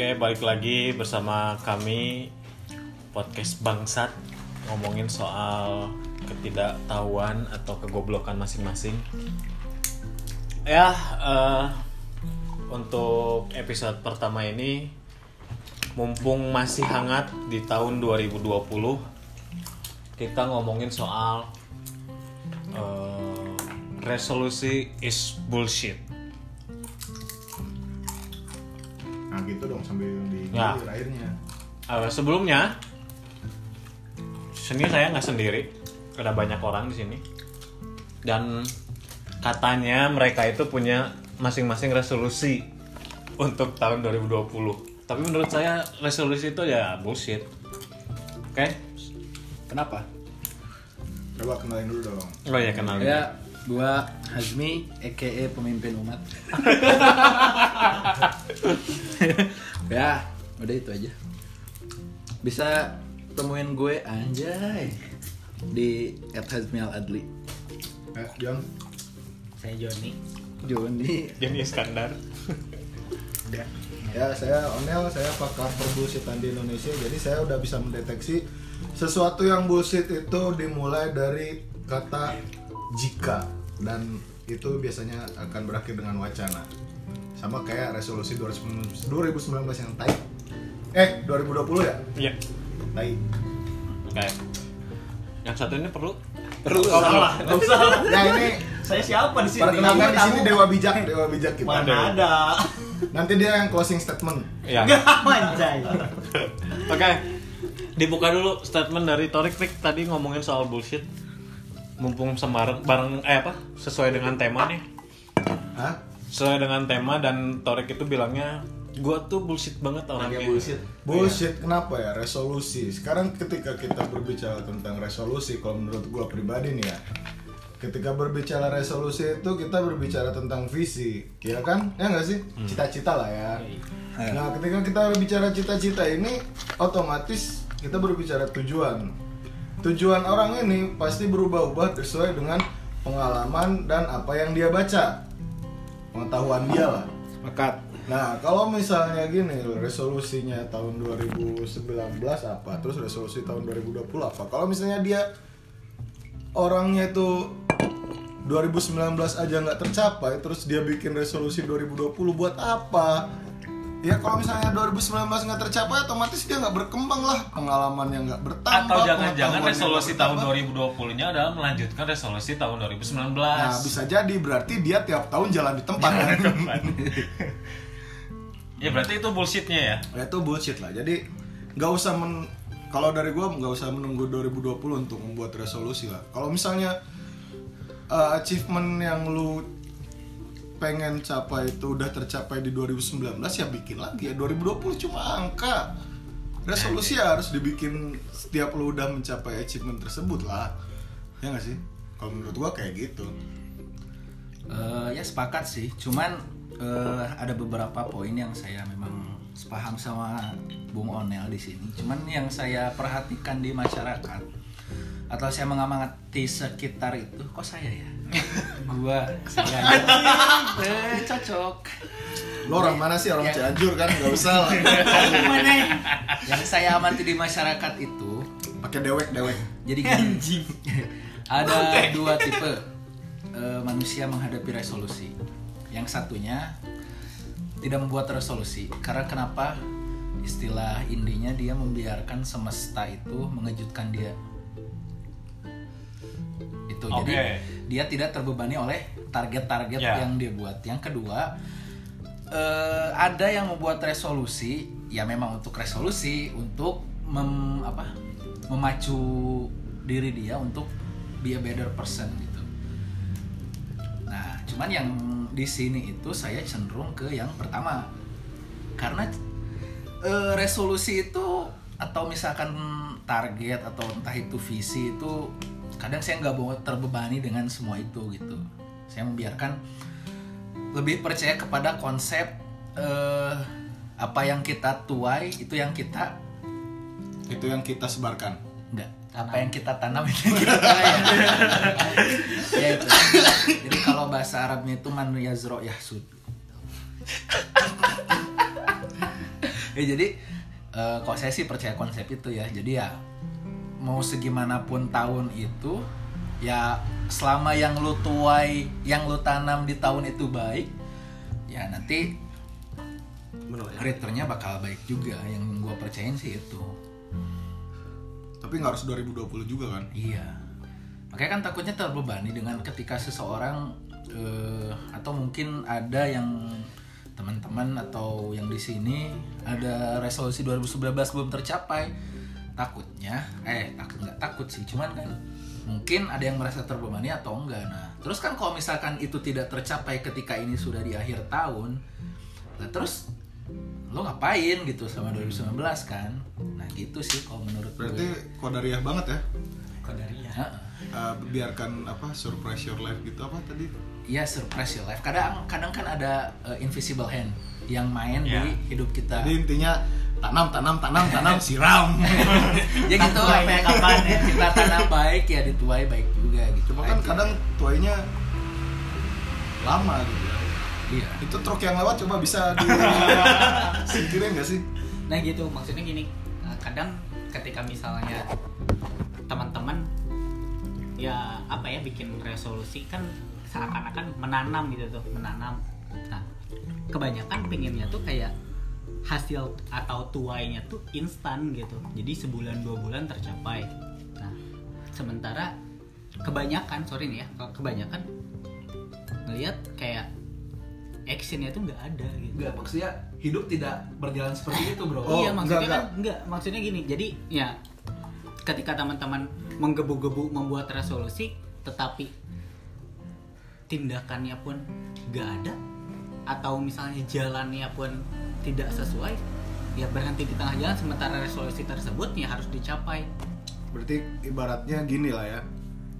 Oke, balik lagi bersama kami podcast Bangsat ngomongin soal ketidaktahuan atau kegoblokan masing-masing. Ya, eh, untuk episode pertama ini mumpung masih hangat di tahun 2020 kita ngomongin soal eh, resolusi is bullshit. Nah gitu dong sambil di Ya. airnya. Eh, sebelumnya sini saya nggak sendiri ada banyak orang di sini dan katanya mereka itu punya masing-masing resolusi untuk tahun 2020 tapi menurut saya resolusi itu ya bullshit oke Kenapa? Coba kenalin dulu dong. oh ya kenal Ya, gua Hazmi, EKE pemimpin umat. ya, udah itu aja. Bisa temuin gue anjay di @hazmi_al_adli. Eh, John. Saya Joni. Joni Jadi Iskandar Ya. Ya, saya Onel, saya pakar perbullshitan di Indonesia. Jadi saya udah bisa mendeteksi sesuatu yang bullshit itu dimulai dari kata jika dan itu biasanya akan berakhir dengan wacana. Sama kayak resolusi 2019 2019 yang tai. Eh, 2020 ya? iya Tai. oke yang satu ini perlu perlu Salah, nggak salah. Ya ini Saya siapa di sini? perkenalkan di sini Tamu. Dewa Bijak, Dewa Bijak kita. Mana ada? Nanti dia yang closing statement. ya manjai. Oke, dibuka dulu statement dari Torik Rik tadi ngomongin soal bullshit. Mumpung sembarang bareng eh apa sesuai dengan tema nih. Hah? Sesuai dengan tema dan Torik itu bilangnya gua tuh bullshit banget orangnya. bullshit. Bullshit kenapa ya? Resolusi. Sekarang ketika kita berbicara tentang resolusi, kalau menurut gua pribadi nih ya, ketika berbicara resolusi itu kita berbicara tentang visi, ya kan? Ya nggak sih? Cita-cita lah ya. Nah, ketika kita berbicara cita-cita ini, otomatis kita berbicara tujuan. Tujuan orang ini pasti berubah-ubah sesuai dengan pengalaman dan apa yang dia baca, pengetahuan dia lah. Sepakat. Nah, kalau misalnya gini, resolusinya tahun 2019 apa, terus resolusi tahun 2020 apa? Kalau misalnya dia orangnya itu 2019 aja nggak tercapai, terus dia bikin resolusi 2020 buat apa? Ya kalau misalnya 2019 nggak tercapai, otomatis dia nggak berkembang lah, pengalamannya nggak bertambah. Atau jangan-jangan resolusi tahun bertambah. 2020-nya adalah melanjutkan resolusi tahun 2019. Nah, bisa jadi berarti dia tiap tahun jalan di tempat kan? ya berarti itu bullshitnya ya. ya itu bullshit lah jadi nggak usah men kalau dari gua nggak usah menunggu 2020 untuk membuat resolusi lah kalau misalnya uh, achievement yang lu pengen capai itu udah tercapai di 2019 ya bikin lagi ya. 2020 cuma angka. Resolusi ya harus dibikin setiap lu udah mencapai achievement tersebut lah. Ya nggak sih? Kalau menurut gua kayak gitu. Eh, ya sepakat sih, cuman eh, ada beberapa poin yang saya memang sepaham sama Bung Onel di sini. Cuman yang saya perhatikan di masyarakat atau saya mengamati sekitar itu, kok saya ya? Gua saya eh, cocok. lo orang mana sih orang Ya. Cianjur kan nggak usah lah Gimana? Yang saya amati di masyarakat itu, pakai dewek dewek jadi gini, ada dua tipe eh, manusia menghadapi resolusi. Yang satunya tidak membuat resolusi karena kenapa? Istilah indinya dia membiarkan semesta itu mengejutkan dia. Itu jadi Oke. dia tidak terbebani oleh target-target Ya. yang dia buat. Yang kedua eh, ada yang membuat resolusi ya memang untuk resolusi untuk mem, apa memacu diri dia untuk be a better person gitu. Nah, cuman yang di sini itu saya cenderung ke yang pertama karena eh, resolusi itu atau misalkan target atau entah itu visi itu kadang saya nggak mau terbebani dengan semua itu gitu. Saya membiarkan lebih percaya kepada konsep eh, apa yang kita tuai itu yang kita itu yang kita sebarkan? Enggak apa yang kita tanam itu yang kita tuai. ya itu. Jadi kalau bahasa Arabnya itu man yazro yahsud. Ya jadi eh, kalau saya sih percaya konsep itu ya. Jadi ya mau segimanapun tahun itu ya selama yang lu tuai yang lu tanam di tahun itu baik ya nanti ya. returnnya bakal baik juga yang gua percayain sih itu Tapi nggak harus 2020 juga kan? iya makanya kan takutnya terbebani dengan ketika seseorang eh, atau mungkin ada yang teman-teman atau yang di sini ada resolusi 2019 belum tercapai takutnya eh takut nggak takut sih cuman kan mungkin ada yang merasa terbebani atau enggak nah terus kan kalau misalkan itu tidak tercapai ketika ini sudah di akhir tahun nah terus lo ngapain gitu sama 2019 kan nah gitu sih kalau menurut Berarti gue kodariah banget ya? Kodariah. Eh, biarkan apa surprise your life gitu apa tadi? Iya surprise your life. Kadang kadang kan ada uh, invisible hand yang main Ya. di hidup kita. Jadi intinya tanam tanam tanam tanam siram. ya gitu apa yang kapan ya? kita tanam baik ya dituai baik juga gitu. Cuma kan aja. kadang tuainya lama gitu ya. iya. Itu truk yang lewat coba bisa di singkirin nggak sih? Nah gitu maksudnya gini, nah, kadang ketika misalnya teman-teman ya apa ya bikin resolusi kan seakan-akan menanam gitu tuh menanam. Nah kebanyakan pinginnya tuh kayak hasil atau tuainya tuh instan gitu. Jadi sebulan dua bulan tercapai. Nah sementara kebanyakan sorry nih ya kalau kebanyakan ngelihat kayak actionnya tuh nggak ada gitu. Enggak maksudnya hidup tidak berjalan seperti itu, Bro. Oh, iya maksudnya enggak, kan enggak maksudnya gini jadi ya ketika teman-teman menggebu-gebu membuat resolusi tetapi tindakannya pun enggak ada atau misalnya jalannya pun tidak sesuai ya berhenti di tengah jalan sementara resolusi tersebut ya harus dicapai Berarti ibaratnya gini lah ya.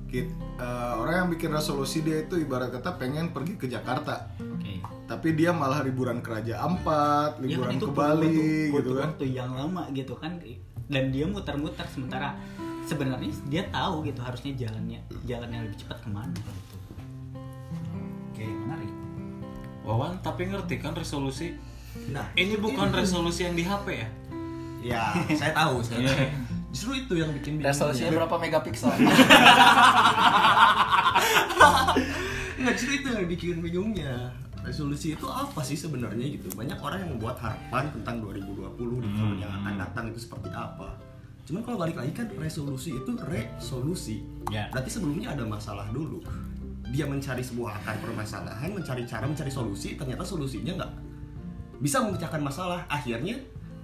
Kit- eh, orang yang bikin resolusi dia itu ibarat kata pengen pergi ke Jakarta. oke Tapi dia malah liburan ke Raja Ampat, Ya kan liburan itu ke Bali waktu- gitu kan. waktu yang lama gitu kan dan dia muter-muter sementara sebenarnya dia tahu gitu harusnya jalannya jalan yang lebih cepat ke mana gitu Oke, menarik. Wawan tapi ngerti kan resolusi Nah, ini bukan resolusi yang di HP ya ya saya tahu saya tahu. Justru itu yang bikin bingungnya. Resolusinya berapa megapiksel? Nggak justru itu yang bikin bingungnya. Resolusi itu apa sih sebenarnya gitu? Banyak orang yang membuat harapan tentang 2020 di tahun yang akan datang itu seperti apa. Cuman kalau balik lagi kan resolusi itu resolusi. Ya. Berarti sebelumnya ada masalah dulu. Dia mencari sebuah akar permasalahan, mencari cara mencari solusi, ternyata solusinya nggak bisa memecahkan masalah. Akhirnya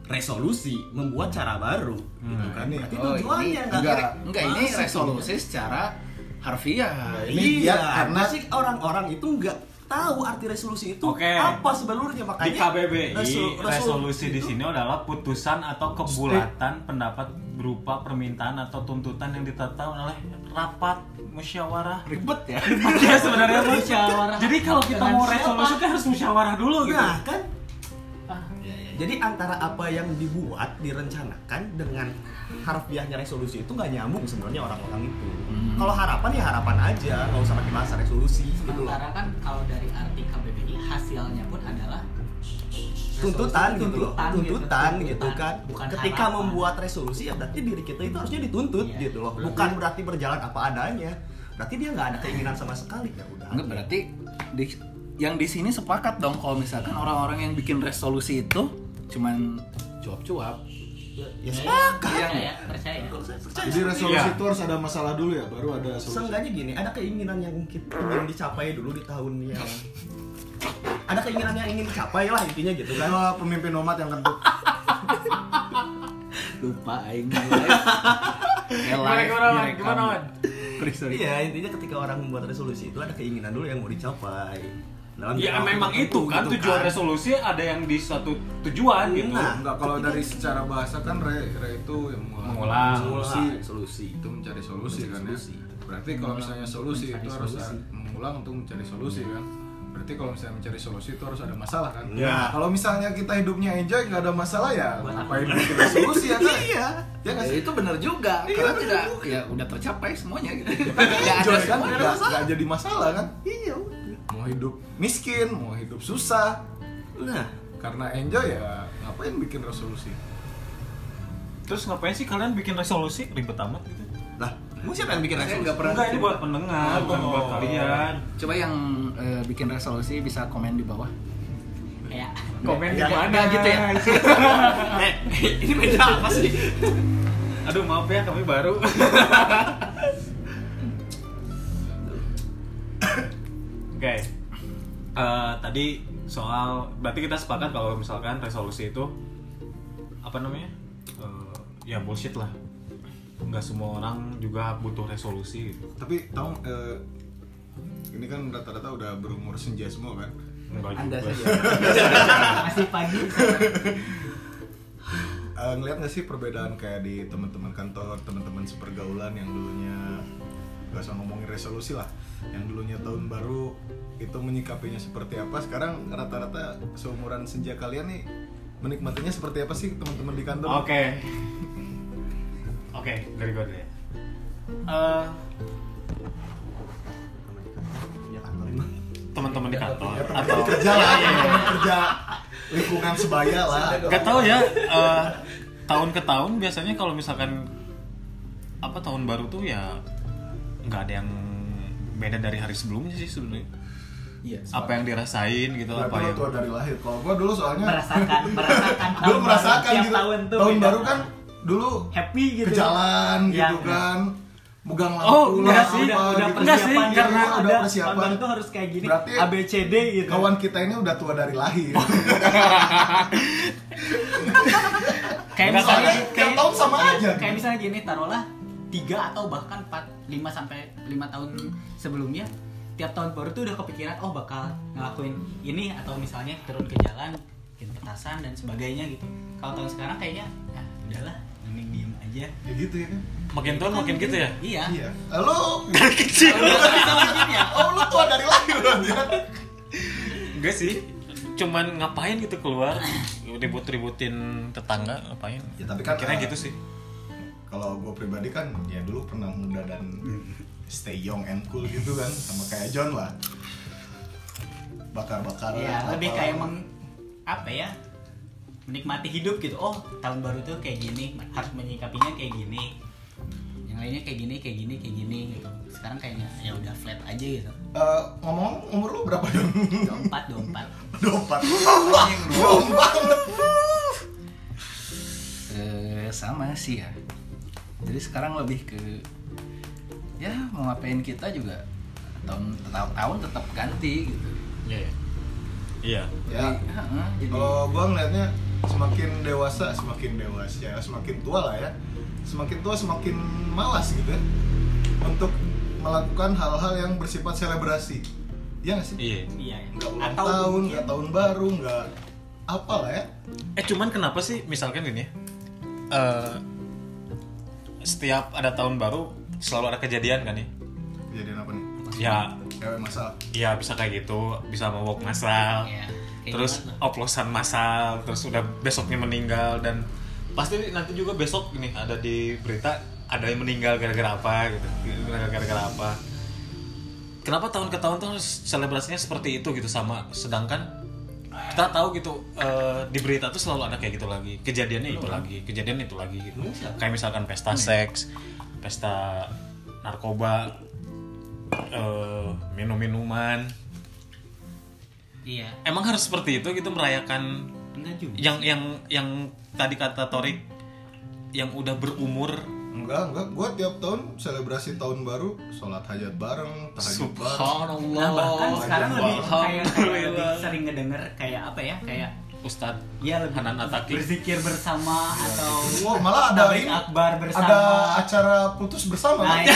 resolusi membuat cara baru gitu kan. ini- Berarti oh, tujuannya ini- nggak enggak. Enggak, ini resolusi secara harfiah. Ini iya, karena- sih orang-orang itu nggak tahu arti resolusi itu Oke. apa sebenarnya di makanya KBBI resu- resolusi di sini adalah putusan atau kebulatan pendapat berupa permintaan atau tuntutan yang ditetapkan oleh rapat musyawarah Ribet ya. ya sebenarnya. Musyawarah. jadi kalau kita Dengan mau resolusi kan harus musyawarah dulu gitu Nah kan, jadi antara apa yang dibuat direncanakan dengan harfiahnya resolusi itu nggak nyambung sebenarnya orang-orang itu. Hmm. Kalau harapan ya harapan aja, nggak usah pakai bahasa resolusi gitu loh. sementara kan kalau dari arti KBBI hasilnya pun adalah Tuntutan gitu loh, tuntutan tuntutan gitu, gitu kan. bukan Ketika harapan. membuat resolusi ya berarti diri kita itu harusnya dituntut Iya. gitu loh. Bukan berarti berjalan apa adanya. Berarti dia nggak ada keinginan sama sekali ya udah. Enggak berarti di, yang di sini sepakat dong kalau misalkan orang-orang yang bikin resolusi itu cuman cuap-cuap. Ya sepakat. Yang percaya percaya Kalau saya percaya Jadi resolusi Iya. itu harus ada masalah dulu ya, baru ada solusi. Seenggaknya gini, ada keinginan yang mungkin ingin dicapai dulu di tahun yang ada keinginan yang ingin dicapai lah intinya gitu kan. Kan pemimpin umat yang kentut. lupa aing. Gimana, gimana? Iya, intinya ketika orang membuat resolusi itu ada keinginan dulu yang mau dicapai. Dalam ya memang itu kan gitu tujuan resolusi ada yang di satu tujuan gitu Nah. Enggak kalau dari secara bahasa kan re, re itu yang mengulang, Mengulang. solusi. Mengulang, solusi. itu mencari solusi Mencari kan solusi. ya. Berarti kalau misalnya solusi Mencari itu harus solusi. mengulang untuk mencari solusi kan. Berarti kalau misalnya mencari solusi itu harus ada masalah kan. Ya. Kalau misalnya kita hidupnya enjoy nggak ada masalah ya, ngapain bikin resolusi ya kan? Iya. Ya Ya, itu benar juga Iya, karena tidak juga. ya udah tercapai semuanya gitu. Enjoy Nggak ada kan nggak jadi masalah kan? Iya. Mau hidup miskin, mau hidup susah, Nah, karena enjoy ya ngapain bikin resolusi Terus ngapain sih kalian bikin resolusi ribet amat gitu? Lah, mau siapa yang bikin resolusi? nggak pernah. Enggak ini buat pendengar, bukan Oh. buat kalian. Coba yang eh, bikin resolusi bisa komen di bawah. ya Komen di mana? nggak gitu ya? Eh, ini beda apa sih? Aduh maaf ya kami baru. Oke. Eh, tadi soal berarti kita sepakat kalau misalkan resolusi itu apa namanya? Eh, ya bullshit lah. Nggak semua orang juga butuh resolusi gitu. tapi tahu eh, ini kan rata-rata udah berumur senja semua kan Enggak Anda juga. saja. masih pagi Eh, ngeliat gak sih perbedaan kayak di teman-teman kantor, teman-teman sepergaulan yang dulunya gak usah ngomongin resolusi lah, yang dulunya tahun baru itu menyikapinya seperti apa? Sekarang rata-rata seumuran senja kalian nih menikmatinya seperti apa sih teman-teman di kantor? Oke. Oke, dari gue dulu ya. Ya emang. teman-teman di kantor Ya, atau kerja lah, teman kerja lingkungan sebaya lah. Gak tau ya eh, tahun ke tahun biasanya kalau misalkan apa tahun baru tuh ya nggak ada yang beda dari hari sebelumnya sih sebenarnya Iya. apa yang dirasain gitu Berarti apa yang tua dari lahir. Kalau gua dulu soalnya merasakan merasakan dulu tahun merasakan baru, gitu. tahun tuh tahun baru kan dulu happy gitu ke jalan Iya, gitu benar. kan megang lampu Oh, lah, enggak apa, sih, udah udah gitu. Enggak persiapan sih, gitu. karena udah udah persiapan. tahun baru tuh harus kayak gini Berarti ABCD gitu kawan kita ini udah tua dari lahir kayak Enggak, misalnya tiap kayak, tahun sama iya, aja. kayak misalnya gini taruhlah tiga atau bahkan 4 5 sampai 5 tahun sebelumnya tiap tahun baru tuh udah kepikiran oh bakal ngelakuin ini atau misalnya turun ke jalan bikin petasan dan sebagainya gitu. Kalau tahun sekarang kayaknya ya udahlah mending diem aja. Ya gitu ya kan? Makin tahun makin gitu ya? Iya. Iya. Lo kecil. Udah bisa makin ya? Oh lu tua dari lahir ya enggak sih. Cuman ngapain gitu keluar? Ribut-ributin tetangga ngapain? Ya, tapi kan, kira gitu sih kalau gue pribadi kan ya dulu pernah muda dan stay young and cool gitu kan sama kayak John lah bakar-bakar Iya, apa. lebih kayak meng apa ya? Menikmati hidup gitu. Oh, tahun baru tuh kayak gini, harus menyikapinya kayak gini. Yang lainnya kayak gini, kayak gini, kayak gini gitu. Sekarang kayaknya ya udah flat aja gitu. Eh, ngomong umur lu berapa John? 24, 24. Dopat. Dopat. Eh, sama sih ya. Jadi sekarang lebih ke ya mau ngapain kita juga tahun tahun, tahun tetap ganti gitu. iya iya. iya Ya, Jadi, heeh, jadi kalau gua ngeliatnya semakin dewasa semakin dewasa semakin tua lah ya semakin tua semakin malas gitu ya untuk melakukan hal-hal yang bersifat selebrasi Iya nggak sih iya Iya. ya. ulang Atau tahun mungkin- nggak tahun baru nggak apa lah ya Eh cuman kenapa sih misalkan gini ya eh, Setiap ada tahun baru selalu ada kejadian kan ya kejadian apa nih? Ya. Cewek masal ya bisa kayak gitu. Bisa mabok masal Iya, kayak Terus gimana? oplosan masal Terus udah besoknya meninggal. Dan pasti nanti juga besok ini ada di berita Ada yang meninggal gara-gara apa gitu. Gara-gara apa. Kenapa tahun ke tahun tuh selebrasinya seperti itu gitu? Sama Sedangkan kita tahu gitu eh, di berita tuh selalu ada kayak gitu lagi. Kejadiannya itu lagi kejadian itu lagi gitu. Kayak misalkan pesta seks pesta narkoba eh, minum-minuman. Iya. emang harus seperti itu gitu merayakan yang yang yang tadi kata Torik yang udah berumur enggak enggak. Gua tiap tahun selebrasi tahun baru sholat hajat bareng tahajud bareng. Nah, bahkan sekarang lebih kayak, kayak lebih sering ngedenger kayak apa ya? Kayak Ustadz ya lebih Hanan Ataki berzikir bersama atau Wah, malah ada ini. akbar bersama. ada acara putus bersama Nah, ini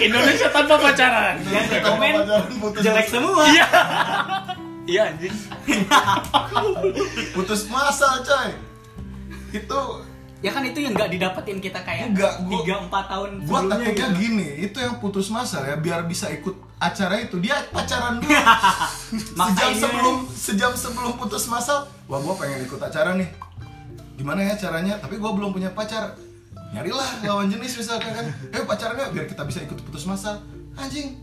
Indonesia tanpa pacaran. Yang di komen. jelek semua. iya. Iya anjing. Putus masal coy. Itu Ya kan itu yang nggak didapetin kita kayak tiga empat tahun gua takutnya gitu. gini itu yang putus masal ya biar bisa ikut acara itu. Dia pacaran dulu. Sejam Maksain sebelum sejam sebelum putus masal wah gua pengen ikut acara nih. Gimana ya caranya? Tapi gua belum punya pacar. Nyarilah lawan jenis misalkan kan. Eh pacarnya biar kita bisa ikut putus masal anjing.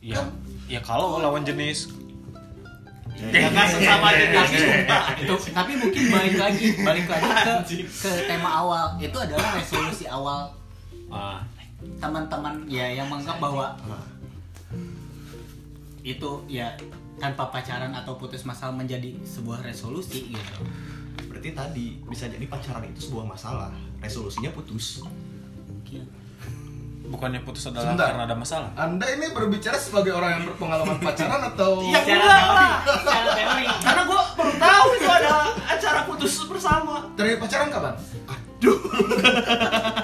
Ya ya kalau lawan jenis Ya nggak sesama generasi sumpah. itu tapi mungkin balik lagi balik lagi ke ke tema awal. Itu adalah resolusi awal. Teman-teman ya yang menganggap bahwa itu ya tanpa pacaran atau putus masalah menjadi sebuah resolusi gitu. Berarti tadi bisa jadi pacaran itu sebuah masalah, resolusinya putus. mungkin bukannya putus adalah Sebentar. karena ada masalah. Anda ini berbicara sebagai orang yang berpengalaman pacaran atau Iya, secara enggak lah. secara teori Karena gue baru tahu itu ada acara putus bersama. dari pacaran kapan?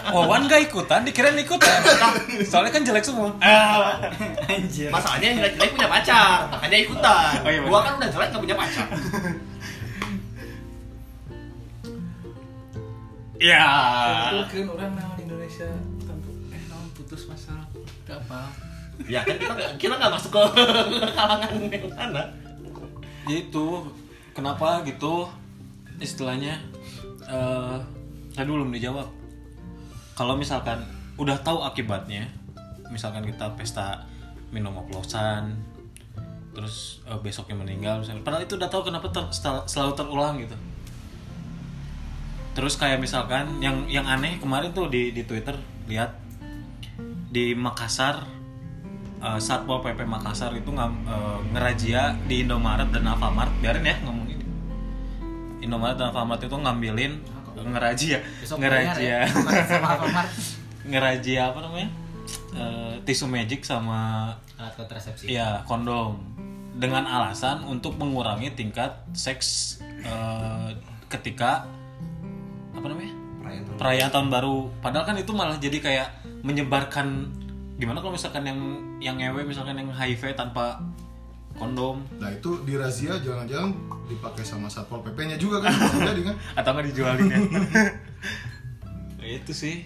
Wawan gak ikutan, dikirain ikutan. Soalnya kan jelek semua. anjir Masalahnya yang jelek-jelek punya pacar, makanya ikutan. Oh, iya, gua benar. kan udah jelek gak punya pacar. Ya. Itu kan orang nama di Indonesia ya kan kita kita nggak masuk ke kalangan yang sana. Itu kenapa gitu istilahnya eh tadi belum dijawab. Kalau misalkan udah tahu akibatnya, misalkan kita pesta minum oplosan, terus eh, besoknya meninggal, misalnya, padahal itu udah tahu kenapa ter- sel- selalu terulang gitu. Terus kayak misalkan yang yang aneh kemarin tuh di di Twitter lihat di Makassar eh, Satpol PP Makassar itu ngam, eh, ngerazia di Indomaret dan Alfamart. Biarin ya ngomong ini Indomaret dan Alfamart itu ngambilin eh, ngerazia Besok ngerazia bayar ya, ngerazia apa namanya? Eh, tisu magic sama alat kontrasepsi ya kondom. Dengan alasan untuk mengurangi tingkat seks eh, ketika apa namanya? Perayaan tahun baru. Padahal kan itu malah jadi kayak menyebarkan gimana kalau misalkan yang yang ngewe misalkan yang HIV tanpa kondom Nah itu di razia jangan-jangan dipakai sama satpol pp-nya juga kan jadi kan? atau nggak dijualin ya itu sih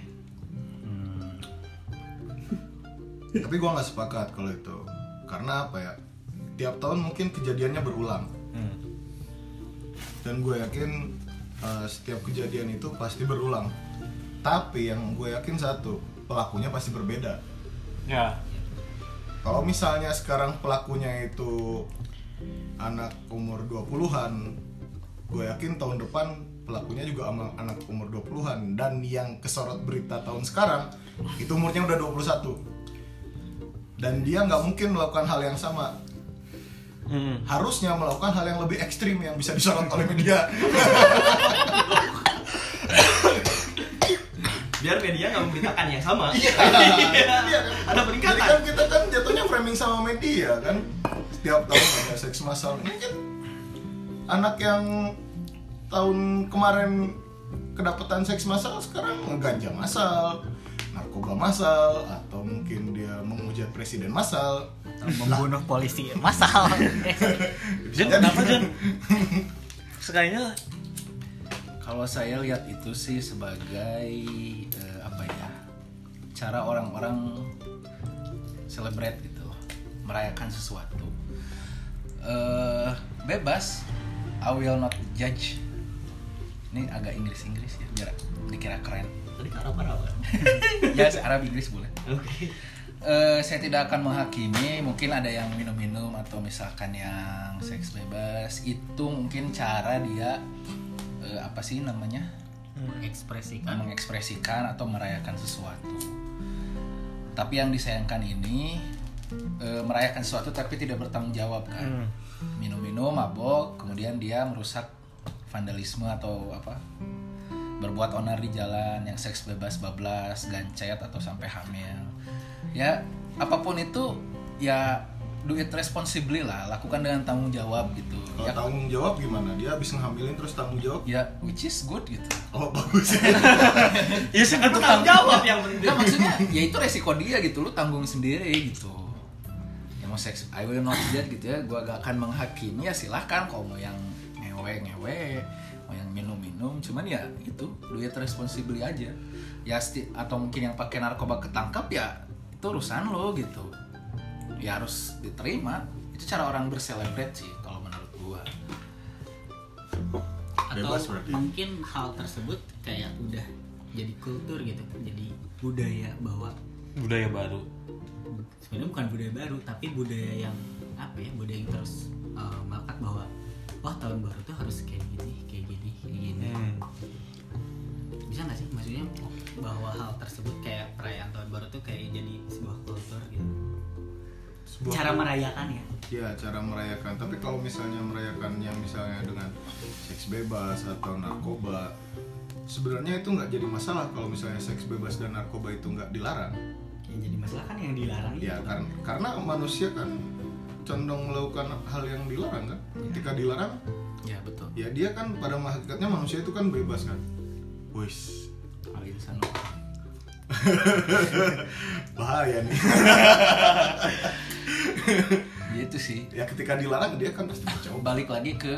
Tapi gua nggak sepakat kalau itu karena apa ya? Tiap tahun mungkin kejadiannya berulang Hmm. dan gue yakin uh, setiap kejadian itu pasti berulang. Tapi yang gue yakin satu pelakunya pasti berbeda. Ya Kalau misalnya sekarang pelakunya itu anak umur 20-an, gue yakin tahun depan pelakunya juga ama anak umur 20-an dan yang kesorot berita tahun sekarang itu umurnya udah 21. Dan dia nggak mungkin melakukan hal yang sama. Hmm. Harusnya melakukan hal yang lebih ekstrim yang bisa disorot oleh media. biar media nggak memberitakan yang sama. Iya. Iya? Ada Jadi peningkatan. kan kita kan jatuhnya framing sama media kan. Setiap tahun ada seks massal. Ini kan anak yang tahun kemarin kedapatan seks massal sekarang ngeganja massal, narkoba massal atau mungkin dia menghujat presiden massal. membunuh polisi masal Jen, kenapa Jen? Sekalinya Kalau saya lihat itu sih sebagai eh, apa ya cara orang-orang celebrate gitu merayakan sesuatu eh bebas I will not judge ini agak Inggris-Inggris ya biar dikira keren Tadi kan apa apa? ya Arab Inggris boleh Oke. Eh, saya tidak akan menghakimi mungkin ada yang minum-minum atau misalkan yang seks bebas itu mungkin cara dia eh, apa sih namanya? Ekspresikan mengekspresikan. Atau merayakan sesuatu. Tapi yang disayangkan ini eh, merayakan sesuatu tapi tidak bertanggung jawab kan? Minum-minum mabok kemudian dia merusak vandalisme atau apa? Berbuat onar di jalan yang seks bebas bablas gancet atau sampai hamil. Ya apa pun itu ya do it responsibly lah lakukan dengan tanggung jawab gitu Kalau ya tanggung jawab gimana? Dia habis ngehamilin terus tanggung jawab? ya which is good gitu Oh bagus. Iya sih Kan untuk tanggung jawab yang penting. Enggak maksudnya ya itu resiko dia gitu lu tanggung sendiri gitu ya mau seks I will not judge gitu ya gua gak akan menghakimi ya silahkan kalau mau yang ngewe ngewe mau yang minum minum cuman ya itu duit responsibly aja ya sti- atau mungkin yang pakai narkoba ketangkap ya itu urusan lo gitu ya harus diterima. Itu cara orang berselebrate sih kalau menurut gua. Atau Bebas mungkin hal tersebut kayak udah jadi kultur gitu jadi budaya bahwa budaya baru. Sebenarnya bukan budaya baru tapi budaya yang apa ya budaya yang terus eh, melekat bahwa wah tahun baru tuh harus kayak gini kayak gini kayak gini. Hmm. bisa nggak sih? Maksudnya bahwa hal tersebut kayak perayaan tahun baru tuh kayak jadi Sebuah- cara merayakan ya Ya cara merayakan. Tapi kalau misalnya merayakannya misalnya dengan seks bebas atau narkoba, sebenarnya itu nggak jadi masalah kalau misalnya seks bebas dan narkoba itu nggak dilarang. yang jadi masalah kan yang dilarang Ya itu. kan karena manusia kan condong melakukan hal yang dilarang kan. Ketika dilarang, ya betul ya dia kan pada hakikatnya manusia itu kan bebas kan. Wis Al insanu bahaya nih. gitu sih ya ketika dilarang dia kan pasti mencoba. balik lagi ke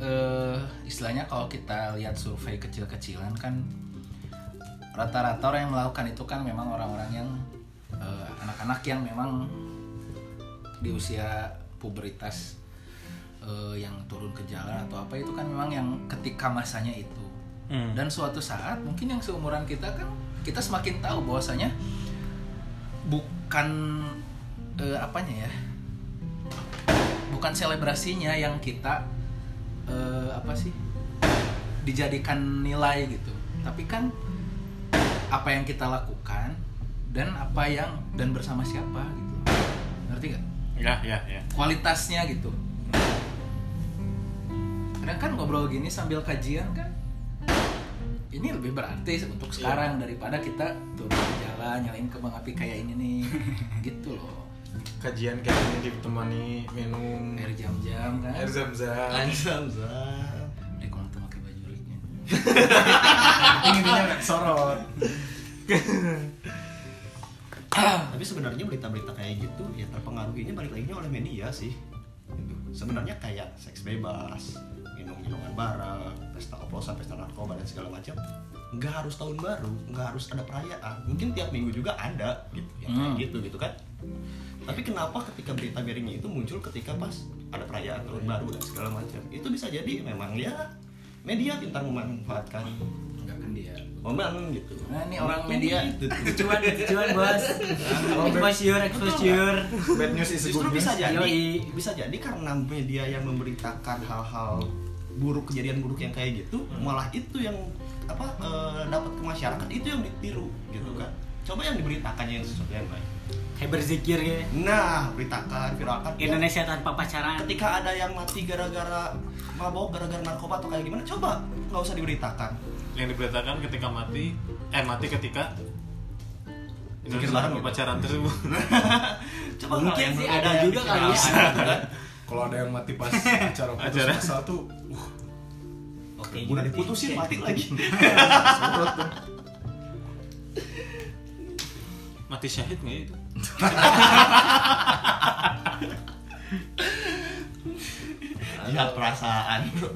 eh, istilahnya kalau kita lihat survei kecil-kecilan kan rata-rata orang yang melakukan itu kan memang orang-orang yang eh, anak-anak yang memang di usia pubertas eh, yang turun ke jalan atau apa itu kan memang yang ketika masanya itu Hmm. dan suatu saat mungkin yang seumuran kita kan kita semakin tahu bahwasanya bukan eh, apanya ya? Bukan selebrasinya yang kita eh, apa sih? Dijadikan nilai gitu. Tapi kan apa yang kita lakukan dan apa yang dan bersama siapa gitu. Ngerti gak Ya, ya, ya. kualitasnya gitu. Kadang kan ngobrol gini sambil kajian kan ini lebih berarti untuk sekarang daripada kita turun ke jalan nyalain kembang api kayak ini nih. Gitu loh Kajian kayak ini ditemani minum air jam-jam kan air zam-zam. Zam-zam. eh kalau tuh pakai baju ringnya Intinya nggak sorot. Tapi sebenarnya berita-berita kayak gitu ya terpengaruhinya balik lagi oleh media sih. Gitu. Sebenarnya kayak seks bebas, minum minuman bareng, pesta oplosan, pesta narkoba dan segala macam. Nggak harus tahun baru, nggak harus ada perayaan. Mungkin tiap minggu juga ada gitu, ya kayak Hmm. gitu gitu kan. Tapi kenapa ketika berita miringnya itu muncul ketika pas ada perayaan tahun baru dan segala macam? Itu bisa jadi memang ya media pintar memanfaatkan enggak kan dia momen gitu. Nah, ini orang media. Gitu. cuan cuan bos exposure exposure Bad news is Justru good news. bisa jadi Yoi. bisa jadi karena media yang memberitakan hal-hal buruk kejadian buruk yang kayak gitu malah itu yang apa eh, dapat ke masyarakat itu yang ditiru gitu kan coba yang diberitakannya yang sesuatu yang baik berzikir ya nah beritakan viralkan Indonesia tanpa pacaran ketika ada yang mati gara-gara mabok gara-gara narkoba atau kayak gimana coba nggak usah diberitakan Yang diberitakan ketika mati, eh mati ketika Indonesia tanpa gitu. pacaran tersebut. coba Mungkin sih ada yang juga kali ya. diviralkan gitu kan. Kalau ada yang mati pas acara putus Acara. asa tuh, uh, oke udah gitu. diputusin mati lagi sorot tuh. Mati syahid nggak itu? lihat perasaan bro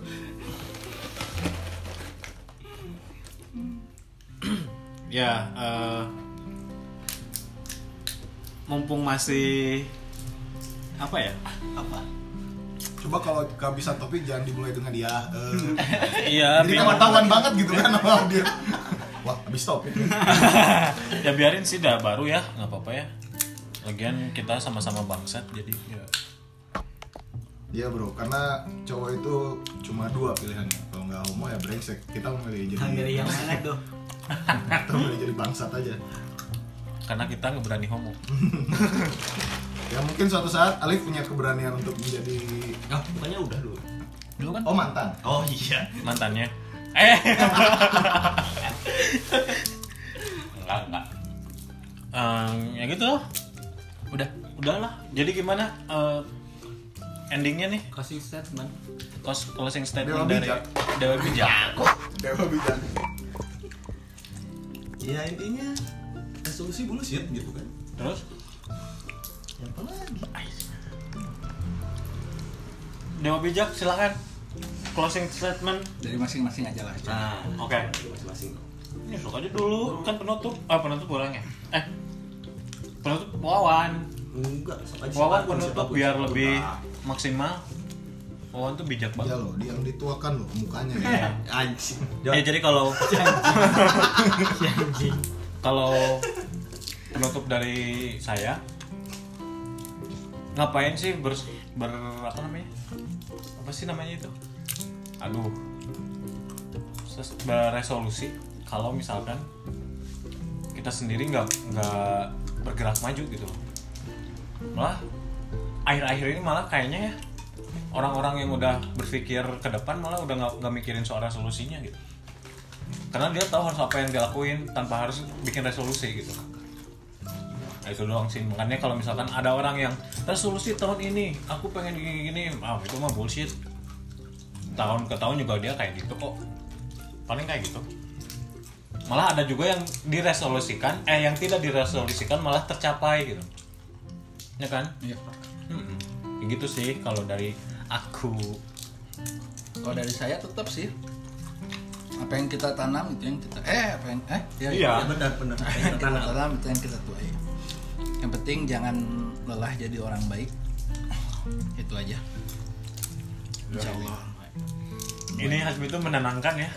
Ya, eh, mumpung masih apa ya? apa Coba kalau kehabisan topik jangan dimulai dengan ya. eh. Iya, Jadi kan ketahuan banget gitu kan sama dia. Wah, habis topik. ya biarin sih dah baru ya, nggak apa-apa ya. Lagian kita sama-sama bangsat jadi ya. Iya bro, karena cowok itu cuma dua pilihannya. Kalau nggak homo ya brengsek. Kita memilih jadi. Yang mana tuh Kita memilih jadi bangsat aja. Karena kita nggak berani homo. Ya mungkin suatu saat Alif punya keberanian untuk menjadi oh bukannya udah dulu dulu kan oh mantan. oh iya mantannya. Eh. enggak, enggak. Em, ya gitu. Udah Udahlah. Jadi gimana eh, endingnya nih? closing statement Close- closing statement Dewa dari bijak. Dewa Bijak. Dewa bijak. ya intinya resolusi bullshit gitu kan Terus ya apa lagi Dewa Bijak silakan closing statement. dari masing-masing aja lah nah Oke. masing-masing Ini sok aja dulu kan penutup. Ah penutup orang ya. Eh. Penutup Wawan. enggak Wawan penutup biar lebih Nah, maksimal. Wawan tuh bijak Ya banget. loh, dia yang dituakan loh mukanya ya. anjing. Ya jadi kalau kalau penutup dari saya ngapain sih ber, ber apa namanya? Apa sih namanya itu? Aduh. Beresolusi. Kalau misalkan kita sendiri nggak nggak bergerak maju gitu malah akhir-akhir ini malah kayaknya ya orang-orang yang udah berpikir ke depan malah udah nggak mikirin soal resolusinya gitu. Karena dia tahu harus apa yang dia lakuin tanpa harus bikin resolusi gitu. Nah, itu doang sih. Makanya kalau misalkan ada orang yang resolusi tahun ini aku pengen gini gini ah itu mah bullshit. Tahun ke tahun juga dia kayak gitu kok. Paling kayak gitu malah ada juga yang diresolusikan eh yang tidak diresolusikan malah tercapai gitu ya kan Iya. Mm-mm. Kayak gitu sih kalau dari aku Kalau dari saya tetap sih apa yang kita tanam itu yang kita eh apa yang eh ya, Iya. Ya benar benar. Apa yang kita tanam itu yang kita tuai. Yang penting jangan lelah jadi orang baik. Itu aja. Insya Allah. ini Hasmi itu menenangkan ya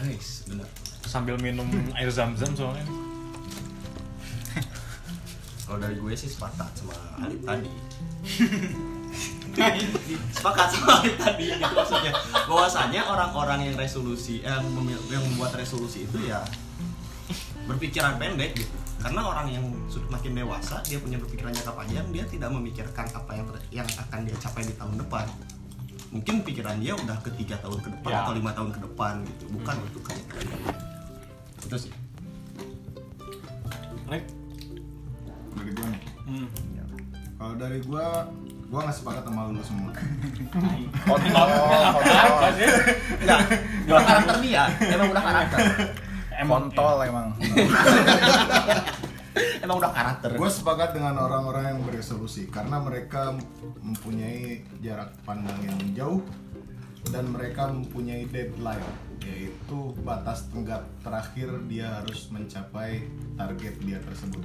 benar. Sambil minum air zam-zam soalnya Kalau dari gue sih sepakat sama Ali tadi. sepakat sama Ali tadi gitu maksudnya. Bahwasanya orang-orang yang resolusi yang memil- yang membuat resolusi itu ya berpikiran pendek gitu. Karena orang yang sudah makin dewasa, dia punya berpikiran jangka panjang, dia tidak memikirkan apa yang ter- yang akan dia capai di tahun depan. Mungkin pikiran dia udah ke tiga tahun ke depan Ya. atau lima tahun ke depan gitu, bukan untuk hanya kali ini. Itu sih. Nek, dari gua nih? Hmm. kalau dari gua gua nggak sepakat sama lu semua. Enggak, udah karakter dia, emang udah karakter. Kontol emang. Emang udah karakter. gue sepakat dengan orang-orang yang beresolusi karena mereka mempunyai jarak pandang yang jauh dan mereka mempunyai deadline yaitu batas tenggak terakhir dia harus mencapai target dia tersebut.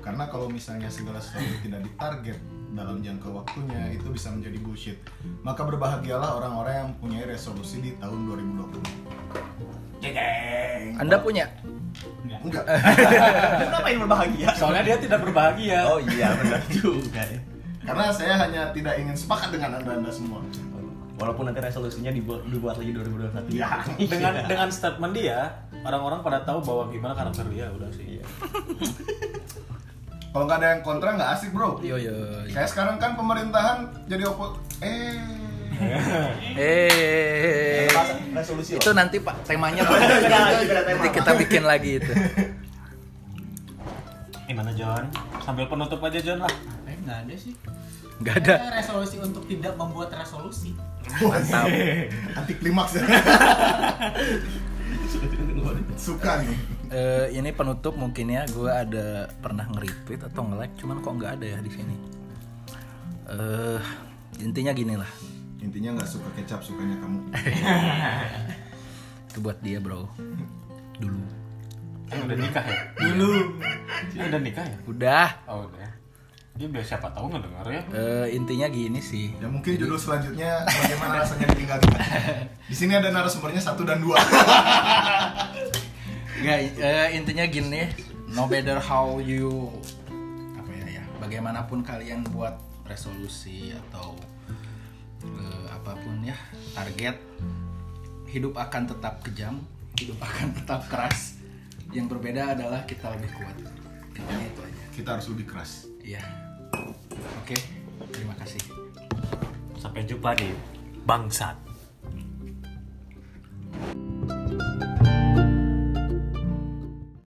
Karena kalau misalnya segala sesuatu tidak ditarget dalam jangka waktunya itu bisa menjadi bullshit. Maka berbahagialah orang-orang yang mempunyai resolusi di tahun 2020 Anda punya? enggak. Kenapa ini berbahagia? soalnya dia tidak berbahagia. Oh iya benar juga ya. karena saya hanya tidak ingin sepakat dengan anda-anda semua Walaupun nanti resolusinya dibuat, dibuat lagi 2021 Ya. dengan dengan statement dia orang-orang pada tahu bahwa gimana karakter dia udah sih Iya. kalau nggak ada yang kontra nggak asik bro Yo yo. Kayak sekarang kan pemerintahan jadi opo eh Eh. resolusi Itu nanti Pak temanya Pak. Nanti kita bikin lagi itu. gimana John sambil penutup aja John lah Eh, nggak ada sih. Nggak ada. Ada resolusi untuk tidak membuat resolusi. Mantap. anti klimaks. Ya. Suka nih. Eh, ini penutup mungkin ya. Gue ada pernah nge-retweet atau nge-like cuman kok nggak ada ya di sini. Eh intinya gini lah. Intinya nggak suka kecap, sukanya kamu. itu buat dia bro. Dulu. Kan udah nikah ya? Dulu udah nikah ya? Udah. Oh udah dia biar siapa tahu ngedenger ya Eh, intinya gini sih Ya mungkin judul selanjutnya bagaimana rasanya ditinggal nikah. Di sini ada narasumbernya satu dan dua. Nggak, eh, intinya gini no matter how you apa ya ya bagaimanapun kalian buat resolusi atau eh, apa pun ya target hidup akan tetap kejam hidup akan tetap keras yang berbeda adalah kita lebih kuat intinya itu aja Kita harus lebih keras. iya oke terima kasih. Sampai jumpa di bangsat